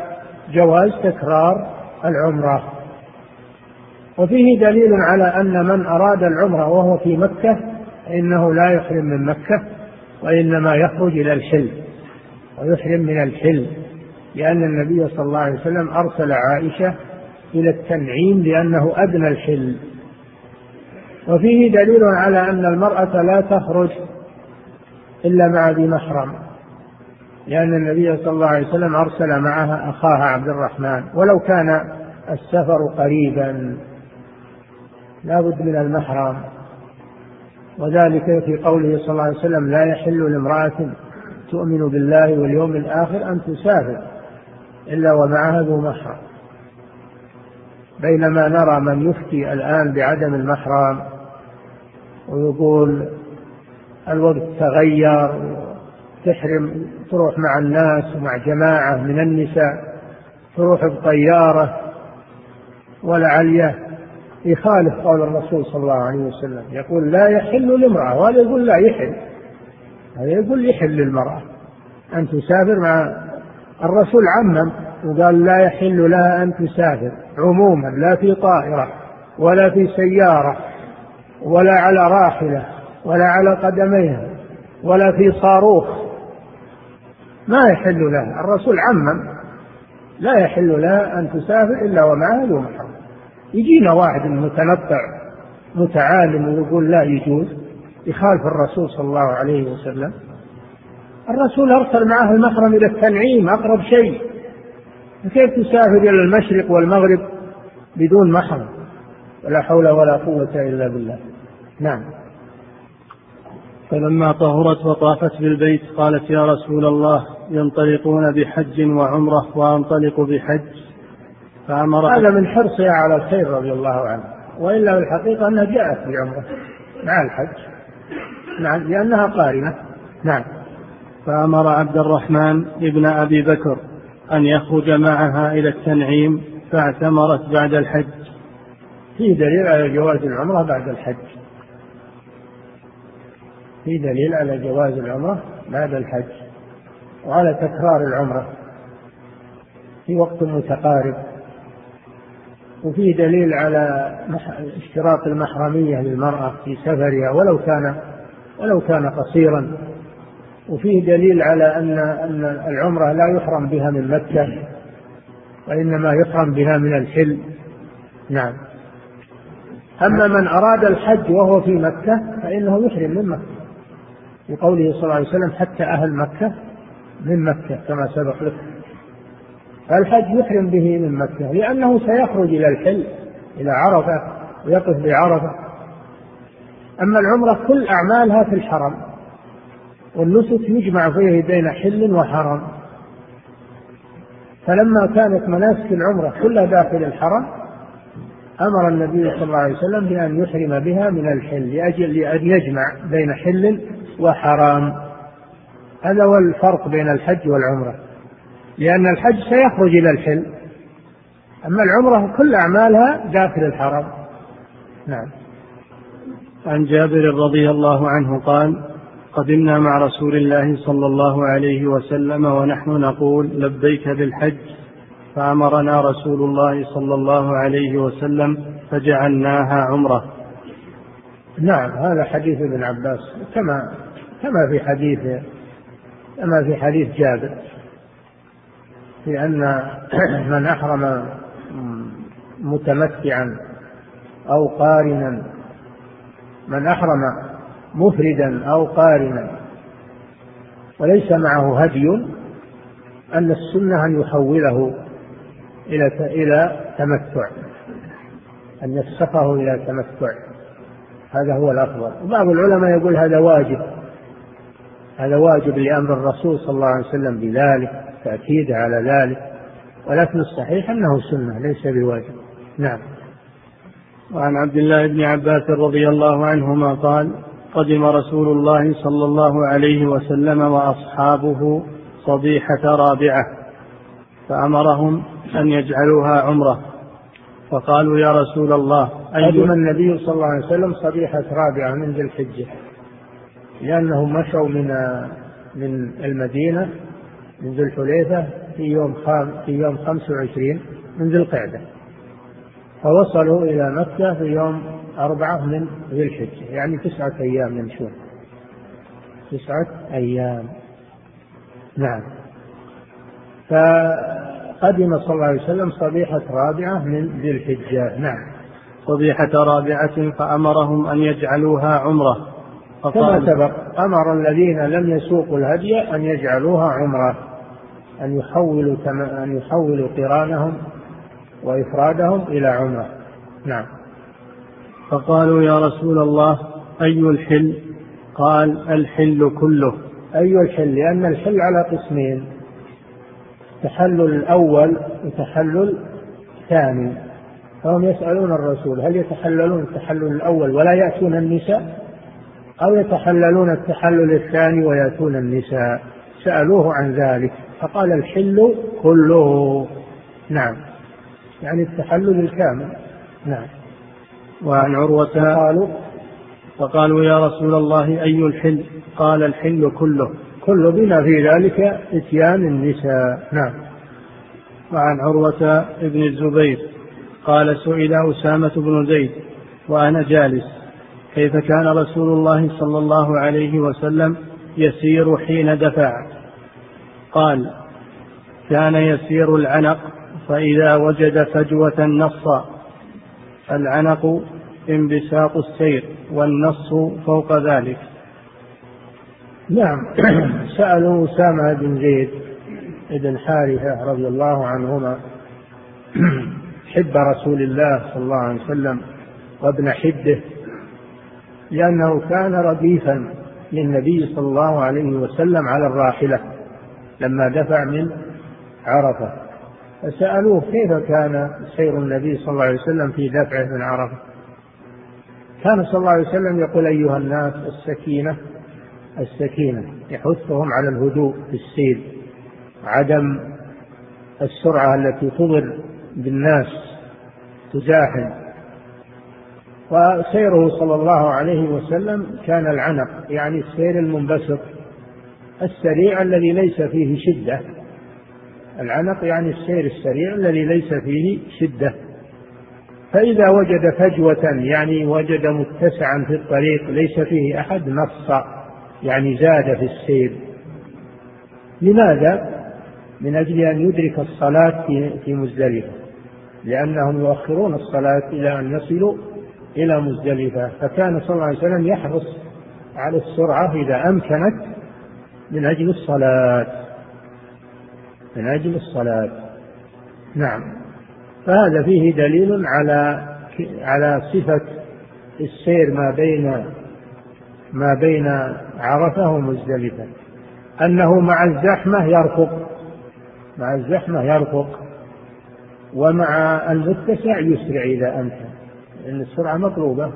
جواز تكرار العمرة. وفيه دليل على أن من أراد العمرة وهو في مكة فإنه لا يحرم من مكة. وإنما يخرج إلى الحل ويحرم من الحل لأن النبي صلى الله عليه وسلم أرسل عائشة إلى التنعيم لأنه أدنى الحل وفيه دليل على أن المرأة لا تخرج إلا مع ذي محرم لأن النبي صلى الله عليه وسلم أرسل معها أخاها عبد الرحمن ولو كان السفر قريبا. لا بد من المحرم. وذلك في قوله صلى الله عليه وسلم لا يحل لامرأة تؤمن بالله واليوم الآخر أن تسافر إلا ومعها ذو محرم. بينما نرى من يفتي الآن بعدم المحرم ويقول الوقت تغير تحرم تروح مع الناس ومع جماعة من النساء تروح بطيارة ولعلية يخالف قول الرسول صلى الله عليه وسلم. يقول لا يحل لامرأة وهذا يقول لا يحل. هذا يقول يحل للمرأة. أن تسافر مع الرسول عمم وقال لا يحل لها أن تسافر عموما لا في طائرة ولا في سيارة ولا على راحلة ولا على قدميها ولا في صاروخ. ما يحل له الرسول عمم لا يحل له أن تسافر إلا ومعه ذو محرم يجينا واحد متنطع متعالم ويقول لا يجوز يخالف الرسول صلى الله عليه وسلم. الرسول أرسل معه المحرم إلى التنعيم أقرب شيء. كيف تسافر إلى المشرق والمغرب بدون محرم؟ ولا حول ولا قوة إلا بالله. نعم. فلما طهرت وطافت بالبيت قالت يا رسول الله ينطلقون بحج وعمرة وأنطلق بحج. فأمر هذا من حرصها على الخير رضي الله عنه وإلا في الحقيقة أنها جاءت بعمرة مع الحج نعم لأنها قارنة. نعم. فأمر عبد الرحمن ابن أبي بكر أن يخرج معها إلى التنعيم فاعتمرت بعد الحج. في دليل على جواز العمرة بعد الحج. في دليل على جواز العمرة بعد الحج. وعلى تكرار العمرة. في وقت متقارب. وفيه دليل على اشتراط المحرمية للمرأة في سفرها ولو كان ولو كان قصيرا. وفيه دليل على أن أن العمرة لا يحرم بها من مكة وإنما يحرم بها من الحل. نعم. أما من أراد الحج وهو في مكة فإنه يحرم من مكة. لقوله صلى الله عليه وسلم حتى أهل مكة من مكة كما سبق لك. فالحج يحرم به من مكة لأنه سيخرج إلى الحل إلى عرفة ويقف بعرفة. أما العمرة كل أعمالها في الحرم والنسك يجمع فيه بين حل وحرم. فلما كانت مناسك العمرة كلها داخل الحرم أمر النبي صلى الله عليه وسلم بأن يحرم بها من الحل لأجل أن يجمع بين حل وحرام. هذا هو الفرق بين الحج والعمرة. لأن الحج سيخرج إلى الحل. أما العمرة كل أعمالها داخل الحرم. نعم. عن جابر رضي الله عنه قال قدمنا مع رسول الله صلى الله عليه وسلم ونحن نقول لبيك بالحج. فأمرنا رسول الله صلى الله عليه وسلم فجعلناها عمرة. نعم هذا حديث ابن عباس. كما كما في حديث كما في حديث جابر. في أن من أحرم متمتعا أو قارنا من أحرم مفردا أو قارنا وليس معه هدي أن السنة أن يحوله إلى إلى تمتع أن يسقه إلى تمتع. هذا هو الأفضل. وبعض العلماء يقول هذا واجب. هذا واجب لأمر الرسول صلى الله عليه وسلم بذلك تأكيد على ذلك. ولكن الصحيح أنه سنة ليس بواجب. نعم. وعن عبد الله بن عباس رضي الله عنهما قال قدم رسول الله صلى الله عليه وسلم وأصحابه صبيحة رابعة فأمرهم أن يجعلوها عمرة. فقالوا يا رسول الله قدم النبي صلى الله عليه وسلم صبيحة رابعة من ذي الحجة. لأنهم مشوا من من المدينة من ذي الحليفة في يوم خام في يوم 25 من ذي القعدة. فوصلوا إلى مكة في يوم أربعة من ذي الحجة. يعني تسعة أيام يمشون تسعة أيام. نعم. فقدم صلى الله عليه وسلم صبيحة رابعة من ذي الحجة. نعم. صبيحة رابعة فأمرهم أن يجعلوها عمرة. كما سبق أمر الذين لم يسوقوا الهدي أن يجعلوها عمرة أن يحولوا أن يحولوا قرانهم وإفرادهم إلى عمرة. نعم. فقالوا يا رسول الله أي الحل؟ قال الحل كله. أي الحل؟ لأن الحل على قسمين. تحلل الأول وتحلل ثاني فهم يسألون الرسول هل يتحللون التحلل الأول ولا يأتون النساء؟ أو يتحللون التحلل الثاني ويأتون النساء. سألوه عن ذلك فقال الحل كله. نعم. يعني التحلل الكامل. نعم. وعن عروة قالوا فقالوا يا رسول الله أي الحل؟ قال الحل كله. كل بما في ذلك إتيان النساء. نعم. وعن عروة بن الزبير قال سئل أسامة بن زيد وأنا جالس. كيف كان رسول الله صلى الله عليه وسلم يسير حين دفع؟ قال كان يسير العنق فإذا وجد فجوة نص العنق انبساط السير والنص فوق ذلك. نعم. سألوا أسامة بن زيد بن حارثة رضي الله عنهما حب رسول الله صلى الله عليه وسلم وابن حبه لأنه كان رديفا للنبي صلى الله عليه وسلم على الراحلة لما دفع من عرفة. فسألوه كيف كان سير النبي صلى الله عليه وسلم في دفعه من عرفة؟ كان صلى الله عليه وسلم يقول أيها الناس السكينة السكينة يحثهم على الهدوء في السير عدم السرعة التي تضر بالناس تزاحم وسيره صلى الله عليه وسلم كان العنق يعني السير المنبسط السريع الذي ليس فيه شدة. العنق يعني السير السريع الذي ليس فيه شدة. فإذا وجد فجوة يعني وجد متسعا في الطريق ليس فيه أحد نص يعني زاد في السير. لماذا؟ من أجل أن يدرك الصلاة في مزدلفة. لأنهم يؤخرون الصلاة إلى أن يصلوا إلى مزدلفة فكان صلى الله عليه وسلم يحرص على السرعة إذا أمكنت من أجل الصلاة. من أجل الصلاة. نعم. فهذا فيه دليل على على صفة السير ما بين ما بين عرفة ومزدلفة. أنه مع الزحمة يرفق. مع الزحمة يرفق. ومع المتسع يسرع إذا أمكن. لأن السرعة مطلوبة.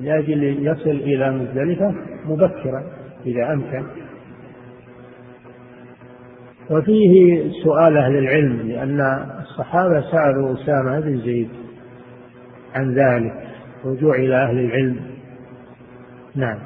لأجل يصل إلى مزدلفة مبكرا إذا أمكن. وفيه سؤال أهل العلم لأن الصحابة سألوا أسامة بن زيد عن ذلك. رجوع إلى أهل العلم. نعم.